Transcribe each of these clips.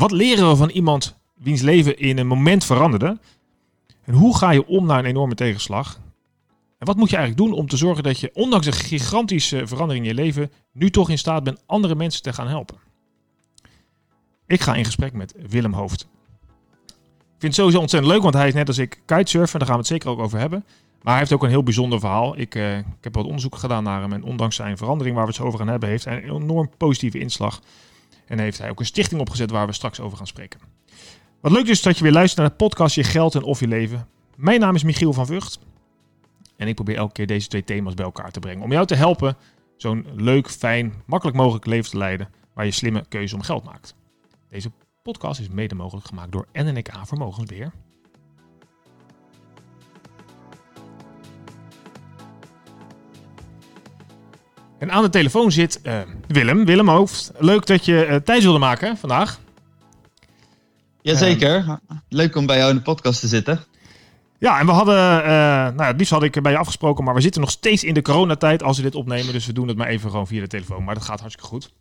Wat leren we van iemand wiens leven in een moment veranderde? En hoe ga je om naar een enorme tegenslag? En wat moet je eigenlijk doen om te zorgen dat je, ondanks een gigantische verandering in je leven, nu toch in staat bent andere mensen te gaan helpen? Ik ga in gesprek met Willem Hoofd. Ik vind het sowieso ontzettend leuk, want hij is net als ik kitesurfer. Daar gaan we het zeker ook over hebben. Maar hij heeft ook een heel bijzonder verhaal. Ik, uh, ik heb wat onderzoek gedaan naar hem. En ondanks zijn verandering waar we het over gaan hebben, heeft hij een enorm positieve inslag. En heeft hij ook een stichting opgezet waar we straks over gaan spreken. Wat leuk is dat je weer luistert naar de podcast Je Geld en Of Je Leven. Mijn naam is Michiel van Vught. En ik probeer elke keer deze twee thema's bij elkaar te brengen. Om jou te helpen zo'n leuk, fijn, makkelijk mogelijk leven te leiden. Waar je slimme keuze om geld maakt. Deze podcast is mede mogelijk gemaakt door NNK Vermogensbeheer. En aan de telefoon zit uh, Willem, Willem Hoofd. Leuk dat je uh, tijd wilde maken vandaag. Jazeker, uh, leuk om bij jou in de podcast te zitten. Ja, en we hadden, uh, nou het liefst had ik bij je afgesproken, maar we zitten nog steeds in de coronatijd als we dit opnemen. Dus we doen het maar even gewoon via de telefoon, maar dat gaat hartstikke goed.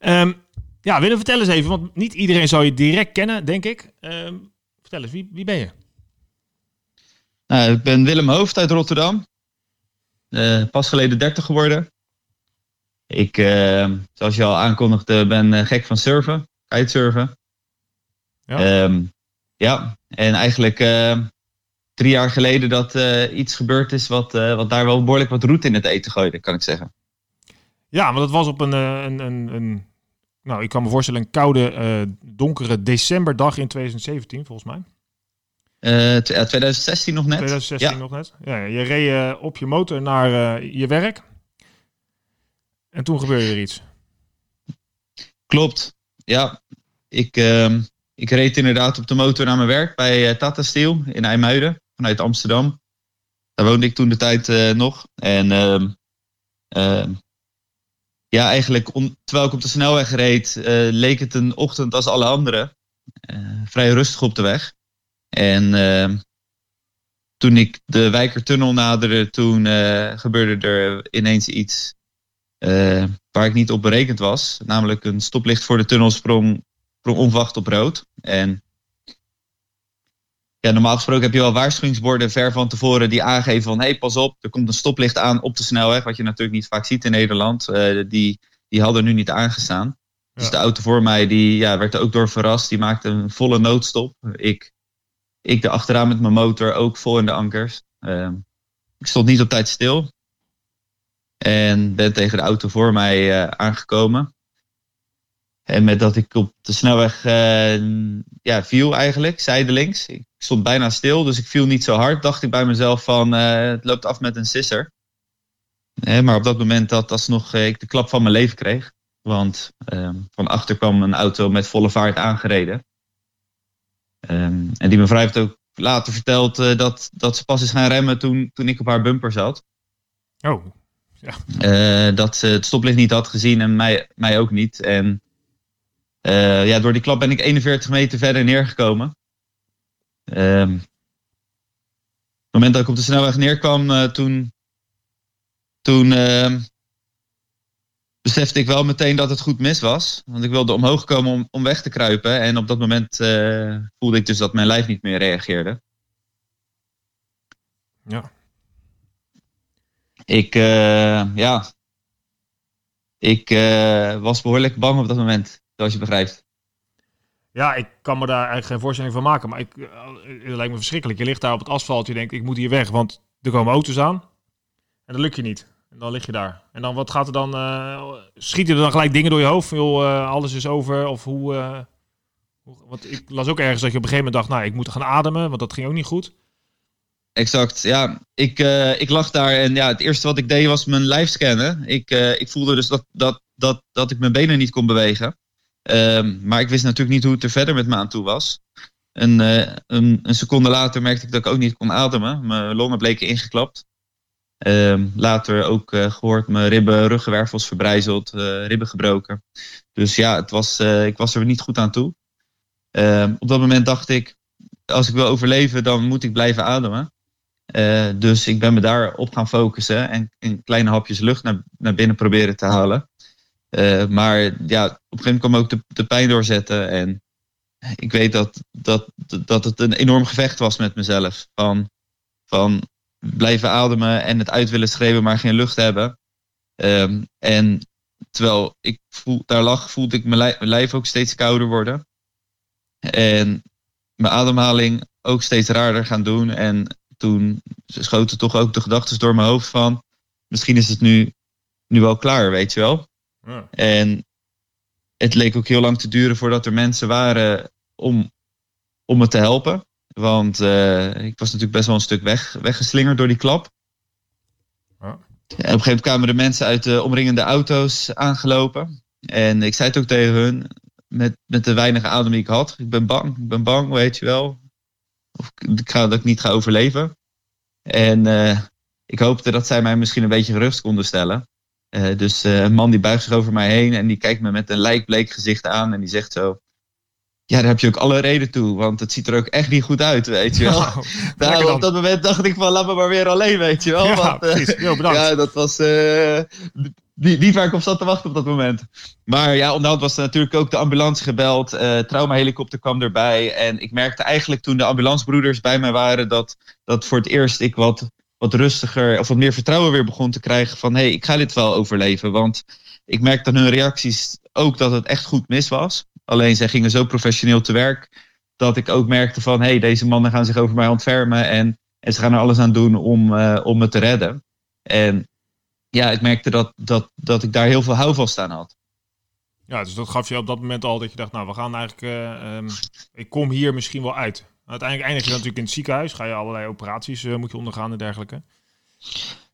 Um, ja, Willem, vertel eens even, want niet iedereen zou je direct kennen, denk ik. Um, vertel eens, wie, wie ben je? Nou, ik ben Willem Hoofd uit Rotterdam. Uh, pas geleden 30 geworden. Ik, uh, zoals je al aankondigde, ben uh, gek van surfen, kitesurfen. Ja. Um, ja, en eigenlijk drie jaar geleden dat iets gebeurd is wat, wat daar wel behoorlijk wat roet in het eten gooide, kan ik zeggen. Ja, maar dat was op een, een, een, een nou, ik kan me voorstellen, een koude, uh, donkere decemberdag in 2017, volgens mij. Uh, 2016 nog net. 2016 ja. nog net. Ja, je reed uh, op je motor naar je werk. En toen gebeurde er iets. Klopt. Ja, ik, ehm, ik reed inderdaad op de motor naar mijn werk bij Tata Steel in IJmuiden vanuit Amsterdam. Daar woonde ik toen de tijd nog. En ehm, ja, eigenlijk om, terwijl ik op de snelweg reed, uh, leek het een ochtend als alle andere. Uh, vrij rustig op de weg. En uh, toen ik de Wijkertunnel naderde, toen gebeurde er ineens iets waar ik niet op berekend was. Namelijk een stoplicht voor de tunnel sprong, sprong onverwacht op rood. En ja, normaal gesproken heb je wel waarschuwingsborden ver van tevoren die aangeven van hey, pas op, er komt een stoplicht aan op de snelweg, wat je natuurlijk niet vaak ziet in Nederland. Uh, die, die hadden nu niet aangestaan. Dus de auto voor mij die, ja, werd er ook door verrast. Die maakte een volle noodstop. Ik, ik achteraan met mijn motor ook vol in de ankers. Uh, ik stond niet op tijd stil. En ben tegen de auto voor mij uh, aangekomen. En met dat ik op de snelweg uh, ja, viel eigenlijk, zijdelings. Ik stond bijna stil, dus ik viel niet zo hard. Dacht ik bij mezelf van, uh, het loopt af met een sisser. Maar op dat moment dat alsnog ik de klap van mijn leven kreeg. Want ehm, van achter kwam een auto met volle vaart aangereden. Um, en die mevrouw heeft ook later verteld dat, dat ze pas is gaan remmen toen, toen ik op haar bumper zat. Oh, ja. dat ze het stoplicht niet had gezien en mij, mij ook niet. En uh, ja, door die klap ben ik 41 meter verder neergekomen. Um, op het moment dat ik op de snelweg neerkwam, toen, toen uh, besefte ik wel meteen dat het goed mis was. Want ik wilde omhoog komen om, om weg te kruipen. En op dat moment uh, voelde ik dus dat mijn lijf niet meer reageerde. Ja. Ik, ja. Ik was behoorlijk bang op dat moment zoals je begrijpt. Ja, ik kan me daar eigenlijk geen voorstelling van maken. Maar ik, eh, het lijkt me verschrikkelijk. Je ligt daar op het asfalt. Je denkt, ik moet hier weg, want er komen auto's aan. En dan lukt je niet. En dan lig je daar. En dan, wat gaat er dan? Uh, schieten er dan gelijk dingen door je hoofd? Uh, alles is over. Of hoe, uh, hoe, Want ik las ook ergens dat je op een gegeven moment dacht, nou, ik moet gaan ademen. Want dat ging ook niet goed. Exact, ja. Ik, ik lag daar en ja, het eerste wat ik deed was mijn lijf scannen. Ik, ik voelde dus dat, dat, dat, dat ik mijn benen niet kon bewegen. Um, maar ik wist natuurlijk niet hoe het er verder met me aan toe was. En, een, een, seconde later merkte ik dat ik ook niet kon ademen. Mijn longen bleken ingeklapt. Um, later ook uh, gehoord, mijn ribben, ruggenwervels verbrijzeld, uh, ribben gebroken. Dus ja, het was, ik was er niet goed aan toe. Um, op dat moment dacht ik, als ik wil overleven, dan moet ik blijven ademen. dus ik ben me daarop gaan focussen en, en kleine hapjes lucht naar, naar binnen proberen te halen. maar ja, op een gegeven moment kwam ook de, de pijn doorzetten. En ik weet dat, dat, dat het een enorm gevecht was met mezelf. Van, van blijven ademen en het uit willen schreeuwen, maar geen lucht hebben. Um, en terwijl ik voel, daar lag, voelde ik mijn lijf, ook steeds kouder worden. En mijn ademhaling ook steeds raarder gaan doen. En toen schoten toch ook de gedachten door mijn hoofd van... misschien is het nu, nu wel klaar, weet je wel. Ja. En het leek ook heel lang te duren voordat er mensen waren om, om me te helpen. Want uh, ik was natuurlijk best wel een stuk weg, weggeslingerd door die klap. Ja. En op een gegeven moment kwamen de mensen uit de omringende auto's aangelopen. En ik zei het ook tegen hun, met, met de weinige adem die ik had. Ik ben bang, ik ben bang, weet je wel. Of ik ga, dat ik niet ga overleven. En uh, ik hoopte dat zij mij misschien een beetje gerust konden stellen. Uh, dus uh, een man die buigt zich over mij heen en die kijkt me met een lijkbleek gezicht aan en die zegt zo: ja, daar heb je ook alle reden toe, want het ziet er ook echt niet goed uit, weet je wel. nou, op dat moment dacht ik van, laat me maar weer alleen, weet je wel. Ja, want, uh, precies. bedankt. Ja, dat was uh, niet, niet waar ik op zat te wachten op dat moment. Maar ja, onderhand was er natuurlijk ook de ambulance gebeld. Uh, traumahelikopter kwam erbij. En ik merkte eigenlijk toen de ambulancebroeders bij mij waren, dat, dat voor het eerst ik wat, wat rustiger of wat meer vertrouwen weer begon te krijgen van, hé, hey, ik ga dit wel overleven. Want ik merkte aan hun reacties ook dat het echt goed mis was. Alleen zij gingen zo professioneel te werk dat ik ook merkte van hé, hey, deze mannen gaan zich over mij ontfermen en, en ze gaan er alles aan doen om, uh, om me te redden. En ja, ik merkte dat, dat, dat ik daar heel veel houvast aan had. Ja, dus dat gaf je op dat moment al dat je dacht, nou, we gaan eigenlijk, uh, um, ik kom hier misschien wel uit. Uiteindelijk eindig je natuurlijk in het ziekenhuis, ga je allerlei operaties uh, moet je ondergaan en dergelijke.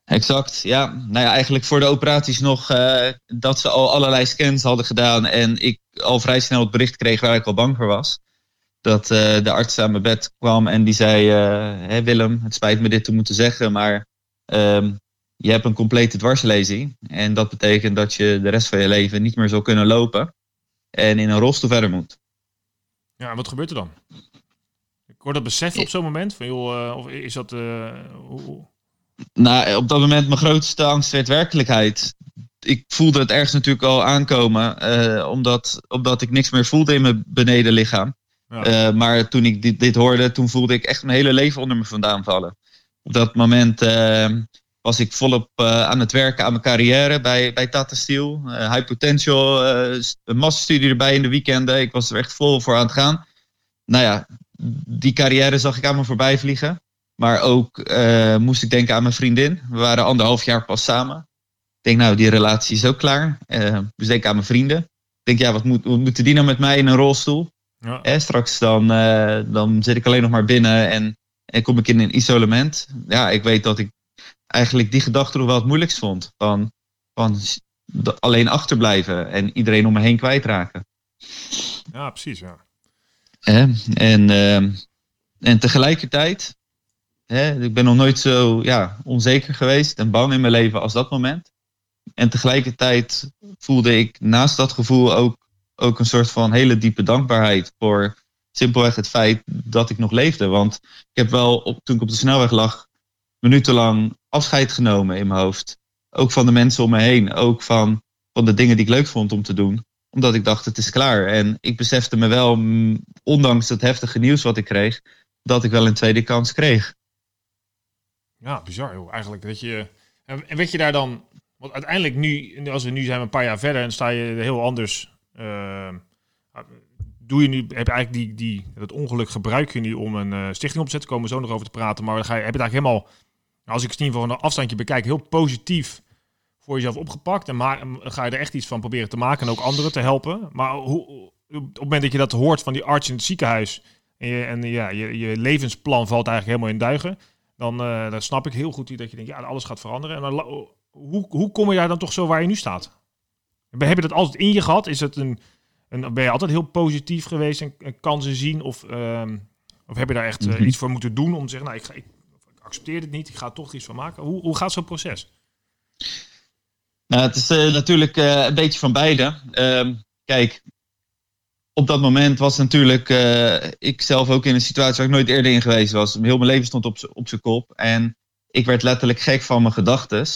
Exact, ja. Nou ja, eigenlijk voor de operaties nog uh, dat ze al allerlei scans hadden gedaan en ik al vrij snel het bericht kreeg waar ik al bang voor was. Dat uh, de arts aan mijn bed kwam en die zei, uh, hey Willem, het spijt me dit te moeten zeggen, maar um, je hebt een complete dwarslezing. En dat betekent dat je de rest van je leven niet meer zal kunnen lopen en in een rolstoel verder moet. Ja, en wat gebeurt er dan? Ik hoor dat besef op zo'n moment van, joh, of is dat... Hoe nou, op dat moment mijn grootste angst werd werkelijkheid. Ik voelde het ergens natuurlijk al aankomen, uh, omdat, omdat ik niks meer voelde in mijn benedenlichaam. Ja. Uh, maar toen ik dit, dit, hoorde, toen voelde ik echt mijn hele leven onder me vandaan vallen. Op dat moment uh, was ik volop aan het werken aan mijn carrière bij, bij Tata Steel. high potential, een masterstudie erbij in de weekenden. Ik was er echt vol voor aan het gaan. Nou ja, die carrière zag ik aan me voorbij vliegen. Maar ook uh, moest ik denken aan mijn vriendin. We waren anderhalf jaar pas samen. Ik denk, nou, die relatie is ook klaar. Uh, dus denk aan mijn vrienden. Ik denk, ja, wat, moet, wat moeten die nou met mij in een rolstoel? Ja. Eh, straks dan, uh, dan zit ik alleen nog maar binnen en, en kom ik in een isolement. Ja, ik weet dat ik eigenlijk die gedachte nog wel het moeilijkst vond. Van, van alleen achterblijven en iedereen om me heen kwijtraken. Ja, precies, ja. en, en tegelijkertijd Hè, ik ben nog nooit zo ja, onzeker geweest en bang in mijn leven als dat moment. En tegelijkertijd voelde ik naast dat gevoel ook, ook een soort van hele diepe dankbaarheid voor simpelweg het feit dat ik nog leefde. Want ik heb wel, op, toen ik op de snelweg lag, minutenlang afscheid genomen in mijn hoofd. Ook van de mensen om me heen. Ook van, van de dingen die ik leuk vond om te doen. Omdat ik dacht, het is klaar. En ik besefte me wel, ondanks het heftige nieuws wat ik kreeg, dat ik wel een tweede kans kreeg. Ja, bizar joh. Eigenlijk dat je... En weet je daar dan... Want uiteindelijk nu, als we nu zijn een paar jaar verder en sta je heel anders... Uh, doe je nu, heb je eigenlijk die, die, dat ongeluk gebruik je nu om een uh, stichting op te zetten. Komen zo nog over te praten. Maar dan ga je, heb je het eigenlijk helemaal, als ik het in van een afstandje bekijk, heel positief voor jezelf opgepakt. En maar, ga je er echt iets van proberen te maken en ook anderen te helpen. Maar hoe, op het moment dat je dat hoort van die arts in het ziekenhuis en, je, en ja, je, je levensplan valt eigenlijk helemaal in duigen dan, uh, dan snap ik heel goed dat je denkt, ja, alles gaat veranderen. En dan, hoe, hoe kom je daar dan toch zo waar je nu staat? Heb je dat altijd in je gehad? Is het een, een, ben je altijd heel positief geweest en, kansen zien? Of, uh, of heb je daar echt uh, iets voor moeten doen om te zeggen, nou, ik, ga, ik, ik, accepteer dit niet, ik ga er toch iets van maken? Hoe, hoe gaat zo'n proces? Nou, het is uh, natuurlijk een beetje van beide. Ehm, kijk, op dat moment was natuurlijk uh, ik zelf ook in een situatie waar ik nooit eerder in geweest was. Heel mijn leven stond op, zijn kop. En ik werd letterlijk gek van mijn gedachten.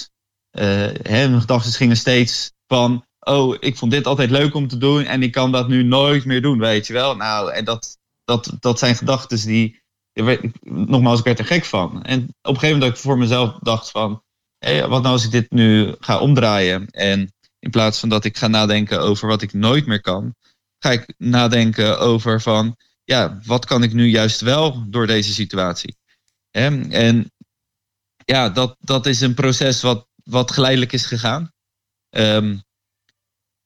Uh, mijn gedachten gingen steeds van oh, ik vond dit altijd leuk om te doen en ik kan dat nu nooit meer doen, weet je wel. Nou, en dat, dat, dat zijn gedachten die, nogmaals, ik werd er gek van. En op een gegeven moment dat ik voor mezelf dacht van, wat nou als ik dit nu ga omdraaien en in plaats van dat ik ga nadenken over wat ik nooit meer kan, ga ik nadenken over van, ja, wat kan ik nu juist wel door deze situatie? En ja, dat, dat is een proces wat, wat geleidelijk is gegaan. Ehm,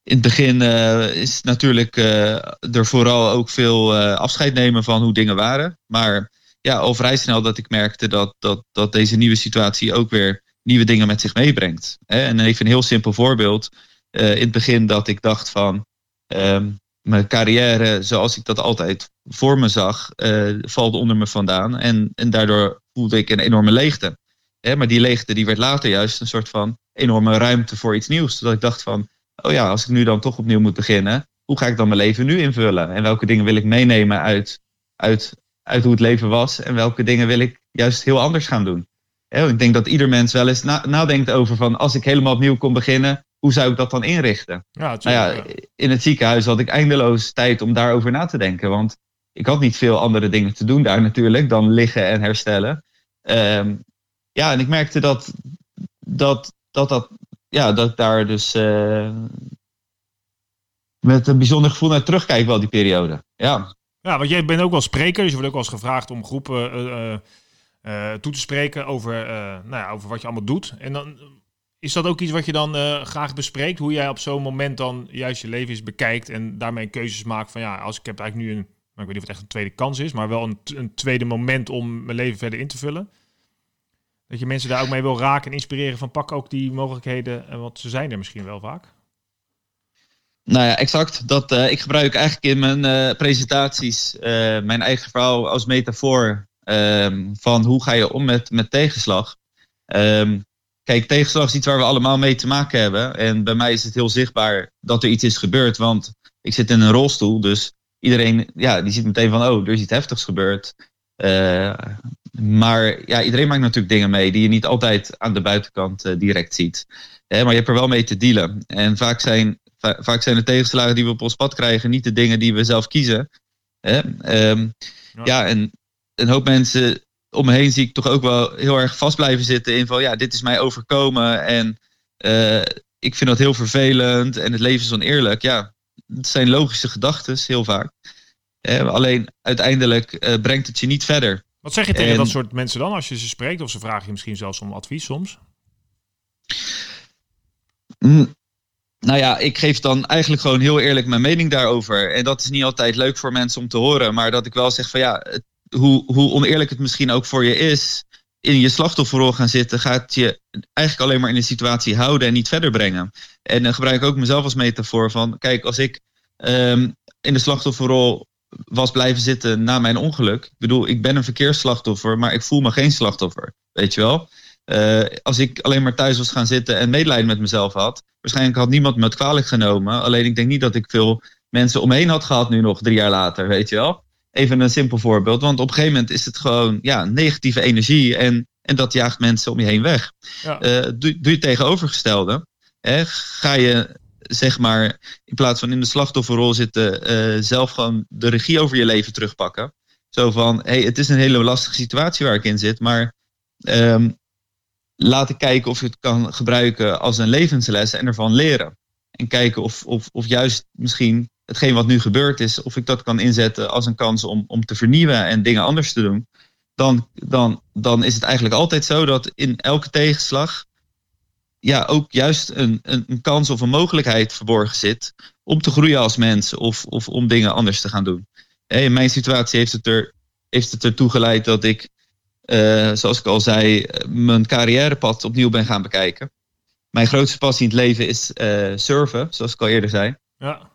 in het begin uh, is natuurlijk uh, er vooral ook veel uh, afscheid nemen van hoe dingen waren. Maar ja, al vrij snel dat ik merkte dat, dat, dat deze nieuwe situatie ook weer nieuwe dingen met zich meebrengt. En even een heel simpel voorbeeld. in het begin dat ik dacht van um, mijn carrière zoals ik dat altijd voor me zag, valt onder me vandaan. En, en daardoor voelde ik een enorme leegte. maar die leegte die werd later juist een soort van enorme ruimte voor iets nieuws. Zodat ik dacht van, oh ja, als ik nu dan toch opnieuw moet beginnen, hoe ga ik dan mijn leven nu invullen? En welke dingen wil ik meenemen uit, uit, uit hoe het leven was? En welke dingen wil ik juist heel anders gaan doen? ik denk dat ieder mens wel eens nadenkt over van, als ik helemaal opnieuw kon beginnen, hoe zou ik dat dan inrichten? Ja, nou ja, in het ziekenhuis had ik eindeloos tijd om daarover na te denken. Want ik had niet veel andere dingen te doen daar natuurlijk dan liggen en herstellen. Um, ja, en ik merkte dat dat, dat, dat, ja, dat ik daar dus uh, met een bijzonder gevoel naar terugkijk wel die periode. Ja. ja, want jij bent ook wel spreker, dus je wordt ook wel eens gevraagd om groepen uh, uh, toe te spreken over, nou ja, over wat je allemaal doet. En dan is dat ook iets wat je dan graag bespreekt? Hoe jij op zo'n moment dan juist je leven is bekijkt en daarmee keuzes maakt van ja, als ik heb eigenlijk nu een maar ik weet niet of het echt een tweede kans is, maar wel een, een tweede moment om mijn leven verder in te vullen. Dat je mensen daar ook mee wil raken en inspireren van pak ook die mogelijkheden, want ze zijn er misschien wel vaak. Nou ja, exact. Dat, uh, ik gebruik eigenlijk in mijn presentaties mijn eigen verhaal als metafoor um, van hoe ga je om met, met tegenslag. Um, kijk, tegenslag is iets waar we allemaal mee te maken hebben. En bij mij is het heel zichtbaar dat er iets is gebeurd, want ik zit in een rolstoel, dus iedereen ja, die ziet meteen van, oh, er is iets heftigs gebeurd. Uh, maar ja, iedereen maakt natuurlijk dingen mee die je niet altijd aan de buitenkant uh, direct ziet. Hè, maar je hebt er wel mee te dealen. En vaak zijn, va vaak zijn de tegenslagen die we op ons pad krijgen niet de dingen die we zelf kiezen. Hè? Um, ja. ja, en een hoop mensen om me heen zie ik toch ook wel heel erg vast blijven zitten in van ja, dit is mij overkomen en uh, ik vind dat heel vervelend en het leven is oneerlijk. Ja, het zijn logische gedachten, heel vaak. Eh, alleen uiteindelijk eh, brengt het je niet verder. Wat zeg je tegen dat soort mensen dan als je ze spreekt? Of ze vragen je misschien zelfs om advies soms? Mm, nou ja, ik geef dan eigenlijk gewoon heel eerlijk mijn mening daarover. En dat is niet altijd leuk voor mensen om te horen. Maar dat ik wel zeg van ja, hoe, hoe oneerlijk het misschien ook voor je is. In je slachtofferrol gaan zitten, gaat je eigenlijk alleen maar in de situatie houden en niet verder brengen. En dan gebruik ik ook mezelf als metafoor van, kijk, als ik um, in de slachtofferrol was blijven zitten na mijn ongeluk. Ik bedoel, ik ben een verkeersslachtoffer, maar ik voel me geen slachtoffer. Weet je wel? Uh, als ik alleen maar thuis was gaan zitten en medelijden met mezelf had, waarschijnlijk had niemand me het kwalijk genomen. Alleen ik denk niet dat ik veel mensen omheen had gehad nu nog drie jaar later, weet je wel? Even een simpel voorbeeld, want op een gegeven moment is het gewoon ja, negatieve energie en, en dat jaagt mensen om je heen weg. Ja. Uh, doe, doe je tegenovergestelde. Hè? Ga je zeg maar, in plaats van in de slachtofferrol zitten, uh, zelf gewoon de regie over je leven terugpakken. Zo van, hey, het is een hele lastige situatie waar ik in zit, maar um, laat ik kijken of je het kan gebruiken als een levensles en ervan leren. En kijken of, of, of juist misschien hetgeen wat nu gebeurd is, of ik dat kan inzetten als een kans om, om te vernieuwen en dingen anders te doen. Dan, dan, dan is het eigenlijk altijd zo dat in elke tegenslag ja, ook juist een, een, een, kans of een mogelijkheid verborgen zit om te groeien als mens of, of om dingen anders te gaan doen. In mijn situatie heeft het, er, heeft het ertoe geleid dat ik, uh, zoals ik al zei, mijn carrièrepad opnieuw ben gaan bekijken. Mijn grootste passie in het leven is uh, surfen, zoals ik al eerder zei.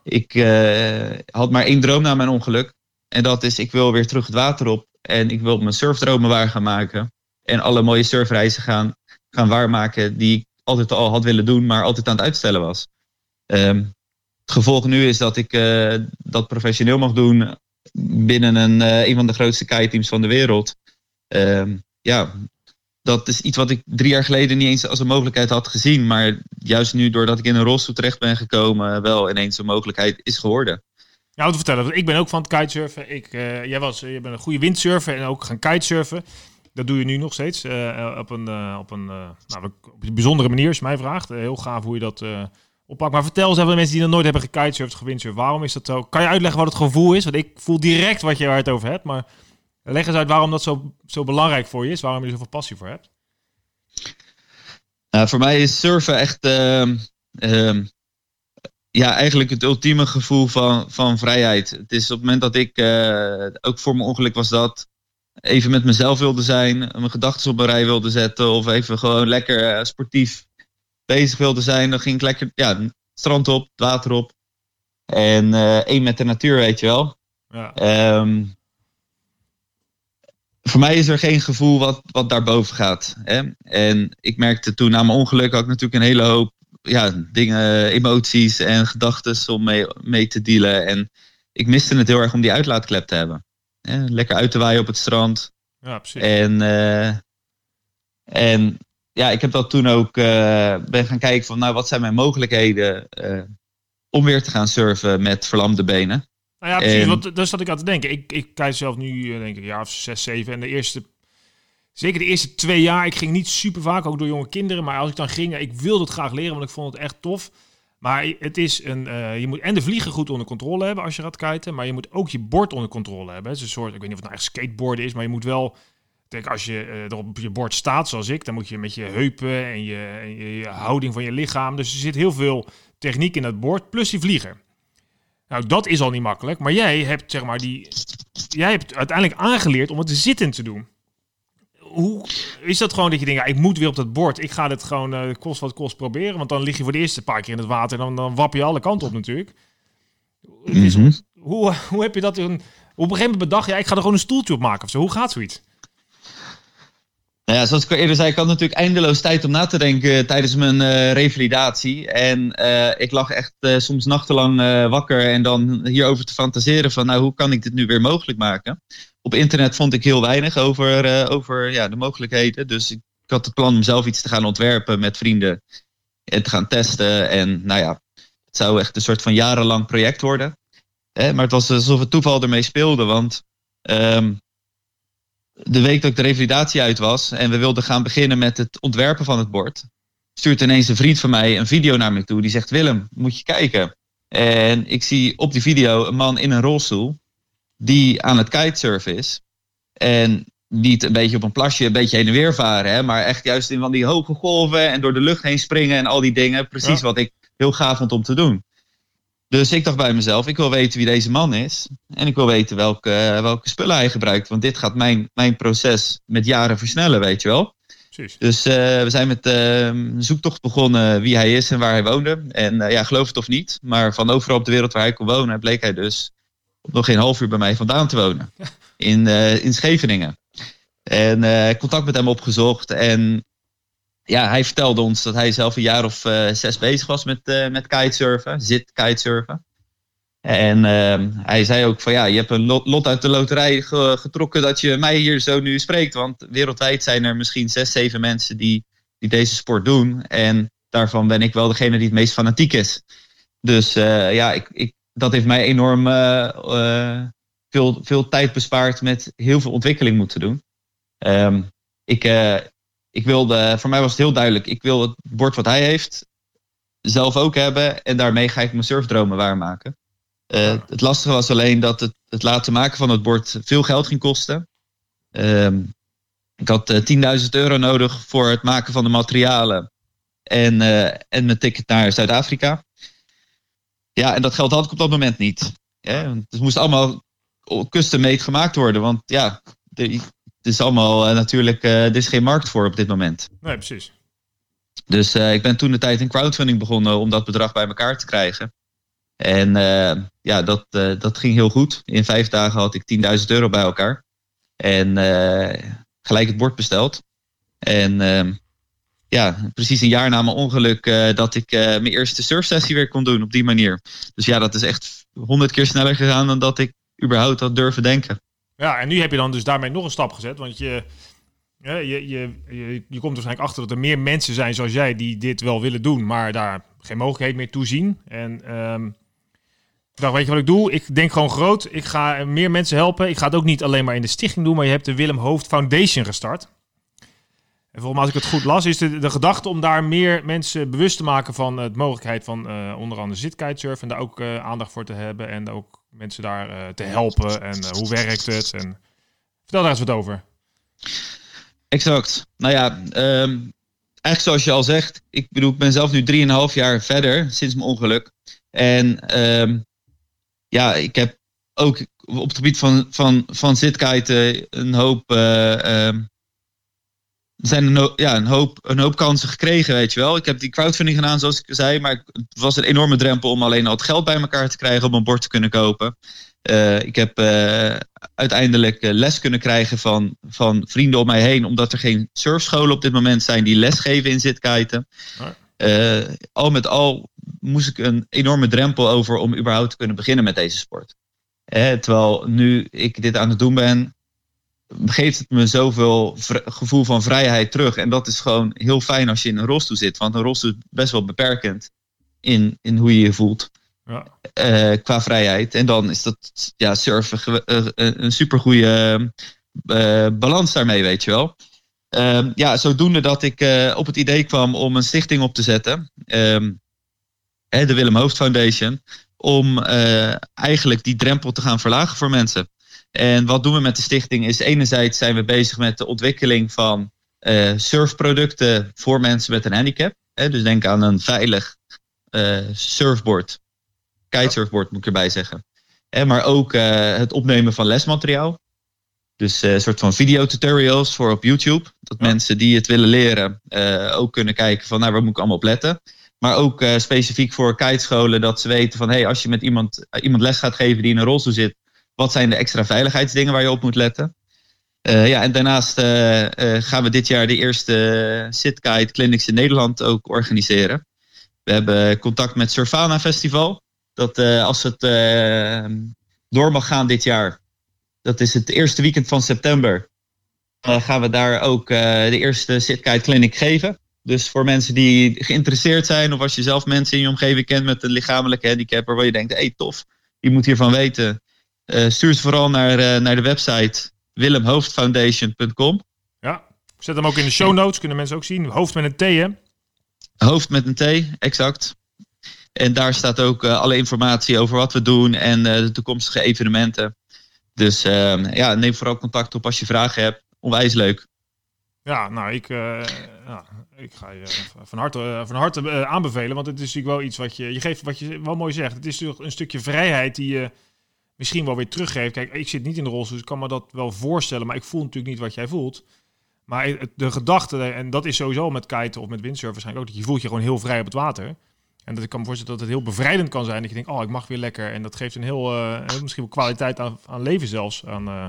Ik uh, had maar één droom na mijn ongeluk. En dat is, ik wil weer terug het water op. En ik wil mijn surfdromen waar gaan maken. En alle mooie surfreizen gaan, gaan waarmaken die ik altijd al had willen doen, maar altijd aan het uitstellen was. Um, het gevolg nu is dat ik uh, dat professioneel mag doen binnen een, uh, een van de grootste kiteteams van de wereld. Um, ja, dat is iets wat ik drie jaar geleden niet eens als een mogelijkheid had gezien. Maar juist nu, doordat ik in een rolstoel terecht ben gekomen, wel ineens een mogelijkheid is geworden. Ja, wat te vertellen. Ik ben ook van het kitesurfen. Ik, uh, jij was, je bent een goede windsurfer en ook gaan kitesurfen. Dat doe je nu nog steeds uh, op een, uh, op, een, nou, op bijzondere manier, je mij vraagt. heel gaaf hoe je dat oppakt. Maar vertel eens even de mensen die nog nooit hebben gekitesurfd, gewindsurfd. Waarom is dat zo? Kan je uitleggen wat het gevoel is? Want ik voel direct wat je waar het over hebt. Maar leg eens uit waarom dat zo, zo belangrijk voor je is. Waarom je er zoveel passie voor hebt. Nou, voor mij is surfen echt ehm, ehm, ja, eigenlijk het ultieme gevoel van, van vrijheid. Het is op het moment dat ik, uh, ook voor mijn ongeluk was dat, even met mezelf wilde zijn, mijn gedachten op een rij wilde zetten of even gewoon lekker uh, sportief bezig wilde zijn, dan ging ik lekker ja, het strand op, het water op. En uh, één met de natuur, weet je wel. Ja. Um, voor mij is er geen gevoel wat, wat daarboven gaat. Hè? En ik merkte toen na mijn ongeluk had ik natuurlijk een hele hoop ja, dingen, emoties en gedachten om mee, mee te dealen. En ik miste het heel erg om die uitlaatklep te hebben. Hè? Lekker uit te waaien op het strand. Ja, precies. En, uh, en ja, ik heb dat toen ook uh, ben gaan kijken van nou, wat zijn mijn mogelijkheden uh, om weer te gaan surfen met verlamde benen. Nou ja, precies. En, want daar zat ik aan te denken. Ik, ik kijk zelf nu, denk ik, een jaar of zes, zeven. En de eerste Zeker de eerste twee jaar. Ik ging niet super vaak, ook door jonge kinderen. Maar als ik dan ging, ik wilde het graag leren, want ik vond het echt tof. Maar het is een, uh, je moet en de vliegen goed onder controle hebben als je gaat kiten. Maar je moet ook je bord onder controle hebben. Het is een soort, ik weet niet of het nou echt skateboarden is, maar je moet wel... Kijk, als je uh, er op je bord staat, zoals ik, dan moet je met je heupen en je, en je, je houding van je lichaam. Dus er zit heel veel techniek in dat bord, plus die vlieger. Nou, dat is al niet makkelijk. Maar jij hebt, zeg maar, die... Jij hebt uiteindelijk aangeleerd om het zitten te doen hoe is dat gewoon dat je denkt, ja, ik moet weer op dat bord. Ik ga dit gewoon uh, kost wat kost proberen. Want dan lig je voor de eerste paar keer in het water en dan, dan wap je alle kanten op natuurlijk. is, mhm. hoe, hoe heb je dat op een gegeven moment bedacht, ja, ik ga er gewoon een stoeltje op maken of zo. Hoe gaat zoiets? Nou ja, zoals ik al eerder zei, ik had natuurlijk eindeloos tijd om na te denken tijdens mijn uh, revalidatie. En uh, ik lag echt soms nachtenlang wakker en dan hierover te fantaseren van, nou, hoe kan ik dit nu weer mogelijk maken? op internet vond ik heel weinig over, over ja, de mogelijkheden. Dus ik, had het plan om zelf iets te gaan ontwerpen met vrienden. En te gaan testen. En nou ja, het zou echt een soort van jarenlang project worden. Maar het was alsof het toeval ermee speelde. Want um, de week dat ik de revalidatie uit was en we wilden gaan beginnen met het ontwerpen van het bord, stuurt ineens een vriend van mij een video naar me toe. Die zegt: Willem, moet je kijken. En ik zie op die video een man in een rolstoel die aan het kitesurfen is. En niet een beetje op een plasje, een beetje heen en weer varen. Hè, maar echt juist in van die hoge golven en door de lucht heen springen en al die dingen. Precies wat ik heel gaaf vond om te doen. Dus ik dacht bij mezelf, ik wil weten wie deze man is. En ik wil weten welke, welke spullen hij gebruikt. Want dit gaat mijn, mijn proces met jaren versnellen, weet je wel. Precies. Dus uh, we zijn met uh, een zoektocht begonnen wie hij is en waar hij woonde. En uh, ja, geloof het of niet, maar van overal op de wereld waar hij kon wonen, bleek hij dus nog geen half uur bij mij vandaan te wonen. In, in Scheveningen. En contact met hem opgezocht. En ja, hij vertelde ons dat hij zelf een jaar of uh, zes bezig was met, met kitesurfen. Zit kitesurfen. En ehm, hij zei ook van ja, je hebt een lot uit de loterij getrokken dat je mij hier zo nu spreekt. Want wereldwijd zijn er misschien zes, zeven mensen die, die deze sport doen. En daarvan ben ik wel degene die het meest fanatiek is. Dus ja, ik, ik dat heeft mij enorm veel, veel tijd bespaard met heel veel ontwikkeling moeten doen. Um, ik, ik wilde, voor mij was het heel duidelijk, ik wil het bord wat hij heeft zelf ook hebben en daarmee ga ik mijn surfdromen waarmaken. Uh, het lastige was alleen dat het, het laten maken van het bord veel geld ging kosten. Um, ik had 10.000 euro nodig voor het maken van de materialen en, en mijn ticket naar Zuid-Afrika. Ja, en dat geld had ik op dat moment niet. Het moest allemaal custom-made gemaakt worden. Want ja, het is allemaal uh, natuurlijk, uh, er is geen markt voor op dit moment. Nee, precies. Dus uh, ik ben toen de tijd in crowdfunding begonnen om dat bedrag bij elkaar te krijgen. En ja, dat, dat ging heel goed. In vijf dagen had ik 10.000 euro bij elkaar. En gelijk het bord besteld. En ehm, ja, precies een jaar na mijn ongeluk uh, dat ik uh, mijn eerste surfsessie weer kon doen op die manier. Dus ja, dat is echt honderd keer sneller gegaan dan dat ik überhaupt had durven denken. Ja, en nu heb je dan dus daarmee nog een stap gezet. Want je, je, je, je, je komt waarschijnlijk achter dat er meer mensen zijn zoals jij die dit wel willen doen, maar daar geen mogelijkheid meer toe zien. En dacht, weet je wat ik doe? Ik denk gewoon groot. Ik ga meer mensen helpen. Ik ga het ook niet alleen maar in de stichting doen, maar je hebt de Willem Hoofd Foundation gestart. En volgens mij, als ik het goed las, is de, de gedachte om daar meer mensen bewust te maken van de mogelijkheid van uh, onder andere zitkitesurfen. En daar ook uh, aandacht voor te hebben. En ook mensen daar uh, te helpen. En hoe werkt het? En vertel daar eens wat over. Exact. Nou ja, um, eigenlijk zoals je al zegt. Ik bedoel, ik ben zelf nu 3,5 jaar verder sinds mijn ongeluk. En um, ja, ik heb ook op het gebied van, van, van zitkiten een hoop um, er zijn een, hoop, ja, een, hoop, een hoop kansen gekregen, weet je wel. Ik heb die crowdfunding gedaan, zoals ik zei. Maar het was een enorme drempel om alleen al het geld bij elkaar te krijgen om een bord te kunnen kopen. Uh, ik heb uh, uiteindelijk les kunnen krijgen van, van vrienden om mij heen, omdat er geen surfscholen op dit moment zijn die lesgeven in zitkiten. Uh, al met al moest ik een enorme drempel over om überhaupt te kunnen beginnen met deze sport. terwijl nu ik dit aan het doen ben, geeft het me zoveel gevoel van vrijheid terug. En dat is gewoon heel fijn als je in een rolstoel zit. Want een rolstoel is best wel beperkend in, in hoe je je voelt. Ja. Uh, qua vrijheid. En dan is dat ja, surfen uh, een supergoeie uh, balans daarmee, weet je wel. Ehm, ja, zodoende dat ik op het idee kwam om een stichting op te zetten. Um, de Willem Hoofd Foundation. Om eigenlijk die drempel te gaan verlagen voor mensen. En wat doen we met de stichting is enerzijds zijn we bezig met de ontwikkeling van uh, surfproducten voor mensen met een handicap. Hè? Dus denk aan een veilig uh, surfboard. Kitesurfboard moet ik erbij zeggen. Hè? Maar ook uh, het opnemen van lesmateriaal. Dus een soort van videotutorials voor op YouTube. Dat mensen die het willen leren ook kunnen kijken van nou, waar moet ik allemaal op letten. Maar ook specifiek voor kitescholen dat ze weten van hey, als je met iemand, iemand les gaat geven die in een rolstoel zit wat zijn de extra veiligheidsdingen waar je op moet letten? Uh, ja, en daarnaast uh, uh, gaan we dit jaar de eerste SitKite Clinics in Nederland ook organiseren. We hebben contact met Surfana Festival. Dat als het door mag gaan dit jaar, dat is het eerste weekend van september, gaan we daar ook de eerste SitKite Clinic geven. Dus voor mensen die geïnteresseerd zijn, of als je zelf mensen in je omgeving kent met een lichamelijke handicap, waar je denkt, hé hey, tof, je moet hiervan weten stuur ze vooral naar, uh, naar de website willemhoofdfoundation.com. Ja, zet hem ook in de show notes, kunnen mensen ook zien. Hoofd met een T, hè? Hoofd met een T, exact. En daar staat ook uh, alle informatie over wat we doen en de toekomstige evenementen. Dus ehm, ja, neem vooral contact op als je vragen hebt. Onwijs leuk. Ja, nou, ik, ja, ik ga je van harte, van harte aanbevelen. Want het is natuurlijk wel iets wat je, je geeft, wat je wel mooi zegt. Het is natuurlijk een stukje vrijheid die je misschien wel weer teruggeeft. Kijk, ik zit niet in de rolstoel, dus ik kan me dat wel voorstellen. Maar ik voel natuurlijk niet wat jij voelt. Maar de gedachte, en dat is sowieso met kiten of met windsurfen waarschijnlijk ook, dat je voelt je gewoon heel vrij op het water. En dat ik kan me voorstellen dat het heel bevrijdend kan zijn. Dat je denkt, oh, ik mag weer lekker. En dat geeft een heel, uh, misschien wel kwaliteit aan, aan leven zelfs aan, uh,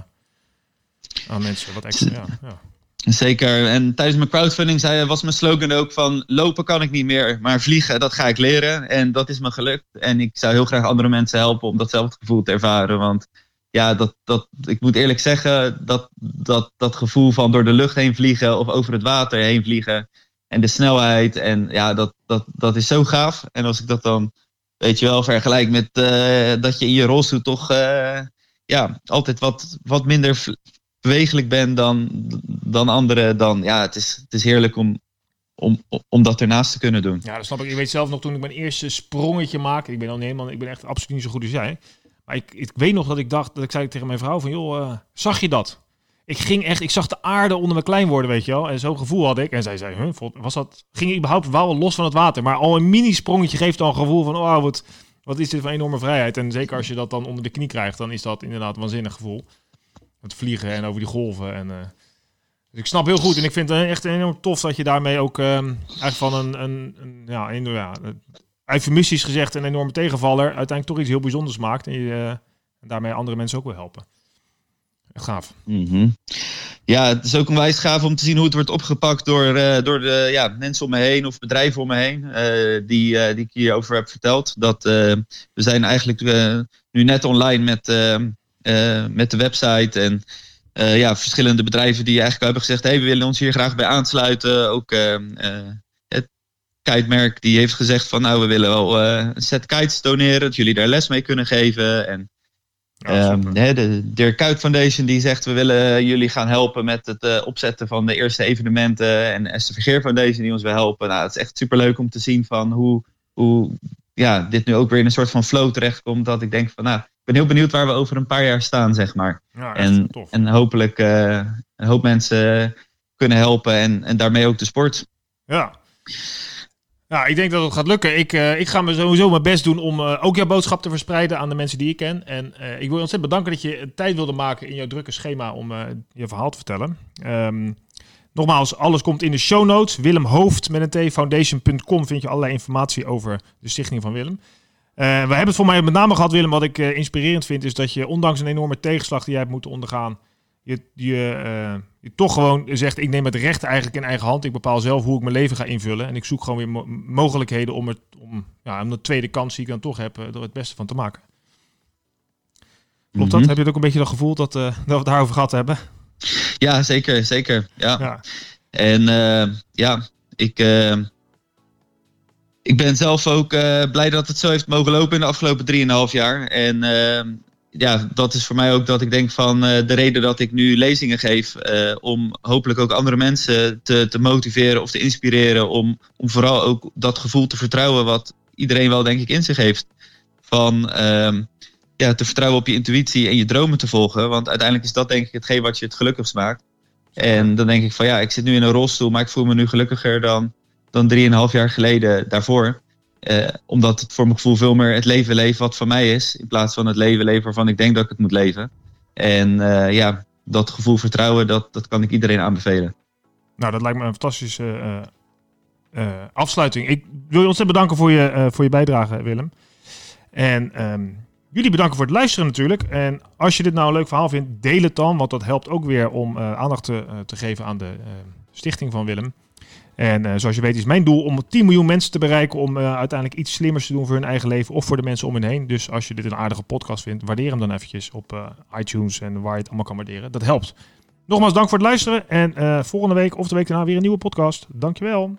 aan mensen. Wat extra, ja, ja. Zeker. En tijdens mijn crowdfunding zei, was mijn slogan ook van lopen kan ik niet meer, maar vliegen, dat ga ik leren. En dat is me gelukt. En ik zou heel graag andere mensen helpen om datzelfde gevoel te ervaren. Want ja, dat, dat, ik moet eerlijk zeggen, dat, dat, dat gevoel van door de lucht heen vliegen of over het water heen vliegen. En de snelheid. En ja, dat, dat, dat is zo gaaf. En als ik dat dan, weet je wel, vergelijk met uh, dat je in je rolstoel toch uh, ja, altijd wat, wat minder bewegelijk ben dan, dan anderen, dan ja, het is, het is heerlijk om, om, om dat ernaast te kunnen doen. Ja, dat snap ik. Ik weet zelf nog toen ik mijn eerste sprongetje maakte. Ik ben al helemaal, ik ben echt absoluut niet zo goed als jij. Maar ik, ik weet nog dat ik dacht, dat ik zei tegen mijn vrouw van, joh, uh, zag je dat? Ik ging echt, ik zag de aarde onder mijn klein worden, weet je wel. En zo'n gevoel had ik. En zij zei, huh, was dat, ging ik überhaupt wel los van het water. Maar al een mini sprongetje geeft al een gevoel van, oh, wat, wat is dit voor enorme vrijheid. En zeker als je dat dan onder de knie krijgt, dan is dat inderdaad een waanzinnig gevoel. Het vliegen en over die golven. En, uh, dus ik snap heel goed. En ik vind het echt enorm tof dat je daarmee ook um, van een, een, een ja, een, ja, eufemistisch gezegd een enorme tegenvaller uiteindelijk toch iets heel bijzonders maakt. En, je, en daarmee andere mensen ook wil helpen. Echt gaaf. -hmm. Ja, het is ook een wijs gaaf om te zien hoe het wordt opgepakt door, uh, door de ja, mensen om me heen of bedrijven om me heen. Die, uh, die ik hierover heb verteld. Dat we zijn eigenlijk nu net online met met de website. En eh, ja, verschillende bedrijven die eigenlijk hebben gezegd: hey, we willen ons hier graag bij aansluiten. Ook uh, het kitemerk die heeft gezegd: van nou, we willen wel een set kites doneren, dat jullie daar les mee kunnen geven. En ja, um, de Dirk Kuyt Foundation die zegt: we willen jullie gaan helpen met het opzetten van de eerste evenementen. En Esther Vergeer Foundation die ons wil helpen. Nou, het is echt superleuk om te zien van hoe, hoe ja, dit nu ook weer in een soort van flow terechtkomt. Dat ik denk van nou ben heel benieuwd waar we over een paar jaar staan, zeg maar. Ja, en, en hopelijk uh, een hoop mensen kunnen helpen en, en daarmee ook de sport. Ja. Ja, ik denk dat het gaat lukken. Ik, uh, ik ga me sowieso mijn best doen om uh, ook jouw boodschap te verspreiden aan de mensen die ik ken. En ik wil je ontzettend bedanken dat je tijd wilde maken in jouw drukke schema om je verhaal te vertellen. Um, nogmaals, alles komt in de show notes. Willem Hoofd met een t foundation.com vind je allerlei informatie over de stichting van Willem. Uh, we hebben het voor mij met name gehad, Willem. Wat ik uh, inspirerend vind, is dat je ondanks een enorme tegenslag die jij hebt moeten ondergaan, je, je, uh, je, toch gewoon zegt: Ik neem het recht eigenlijk in eigen hand. Ik bepaal zelf hoe ik mijn leven ga invullen. En ik zoek gewoon weer mo mogelijkheden om, het, om, ja, om de tweede kans die ik dan toch heb, er het beste van te maken. Klopt dat? Mm -hmm. Heb je het ook een beetje dat gevoel dat, dat we het daarover gehad hebben? Ja, zeker, zeker. Ja. ja. En ja, ik ik ben zelf ook uh, blij dat het zo heeft mogen lopen in de afgelopen 3,5 jaar. En uh, ja, dat is voor mij ook dat ik denk van uh, de reden dat ik nu lezingen geef. om hopelijk ook andere mensen te, te motiveren of te inspireren. Om, om vooral ook dat gevoel te vertrouwen wat iedereen wel denk ik in zich heeft. Van ehm, ja, te vertrouwen op je intuïtie en je dromen te volgen. Want uiteindelijk is dat denk ik hetgeen wat je het gelukkigst maakt. En dan denk ik van ja, ik zit nu in een rolstoel, maar ik voel me nu gelukkiger dan dan 3,5 jaar geleden daarvoor. Uh, omdat het voor mijn gevoel veel meer het leven leven wat van mij is. In plaats van het leven leven waarvan ik denk dat ik het moet leven. En uh, ja, dat gevoel vertrouwen, dat, dat kan ik iedereen aanbevelen. Nou, dat lijkt me een fantastische uh, afsluiting. Ik wil je ontzettend bedanken voor je, voor je bijdrage, Willem. En um, jullie bedanken voor het luisteren natuurlijk. En als je dit nou een leuk verhaal vindt, deel het dan. Want dat helpt ook weer om aandacht te, te geven aan de stichting van Willem. En uh, zoals je weet is mijn doel om 10 miljoen mensen te bereiken om uh, uiteindelijk iets slimmers te doen voor hun eigen leven of voor de mensen om hen heen. Dus als je dit een aardige podcast vindt, waardeer hem dan eventjes op uh, iTunes en waar je het allemaal kan waarderen. Dat helpt. Nogmaals dank voor het luisteren en volgende week of de week daarna weer een nieuwe podcast. Dankjewel.